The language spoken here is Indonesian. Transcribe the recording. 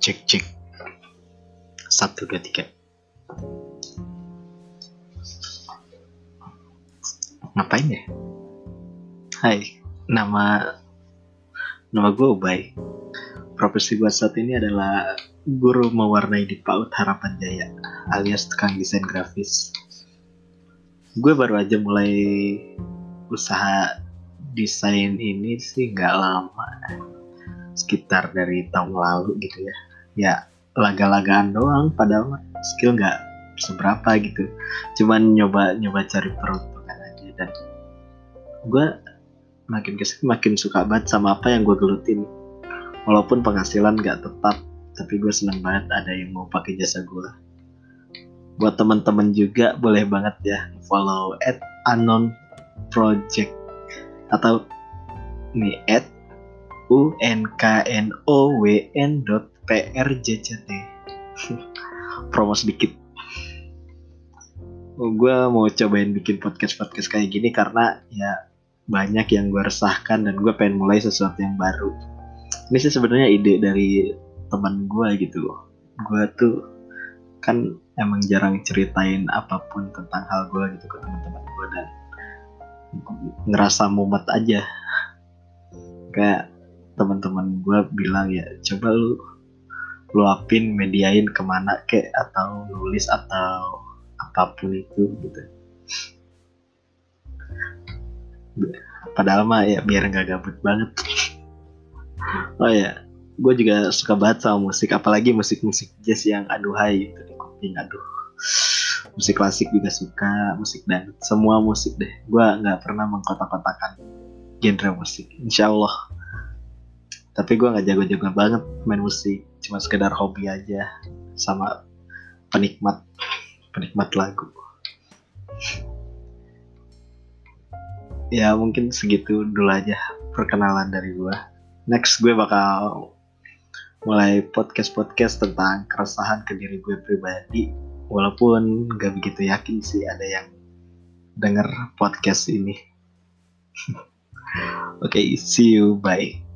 cek cek. Satu dua tiga. Ngapain ya? Hai nama nama gue Ubay. Profesi gue saat ini adalah guru mewarnai di PAUD Harapan Jaya alias tukang desain grafis. Gue baru aja mulai usaha desain ini sih nggak lama. Sekitar dari tahun lalu gitu ya ya laga-lagaan doang padahal skill nggak seberapa gitu. Cuman nyoba nyoba cari peruntungan aja dan gue makin ke sini makin suka banget sama apa yang gue gelutin. Walaupun penghasilan nggak tetap tapi gue seneng banget ada yang mau pakai jasa gue buat teman-teman juga boleh banget ya follow at anon project atau nih at u n k n o w n dot p r j c t. Promo sedikit. Oh, gue mau cobain bikin podcast podcast kayak gini karena ya banyak yang gue resahkan dan gue pengen mulai sesuatu yang baru. Ini sih sebenarnya ide dari teman gue gitu. Gue tuh kan emang jarang ceritain apa pun tentang hal gue gitu ke teman-teman gue dan ngerasa mumet aja. Kayak teman-teman gue bilang ya coba lu luapin mediain ke mana kek atau nulis atau apa pun itu gitu. Padahal mah ya biar nggak gabut banget. Oh ya gue juga suka banget sama musik apalagi musik-musik jazz yang aduhai gitu di kuping aduh. Musik klasik juga suka musik dan semua musik deh. Gue nggak pernah mengkotak-kotakan genre musik insya Allah. Tapi gue nggak jago-jago banget main musik cuma sekedar hobi aja sama penikmat penikmat lagu. Ya mungkin segitu dulu aja perkenalan dari gue next gue bakal mulai podcast-podcast tentang keresahan ke diri gue pribadi. Walaupun gak begitu yakin sih ada yang denger podcast ini. Oke okay, see you. Bye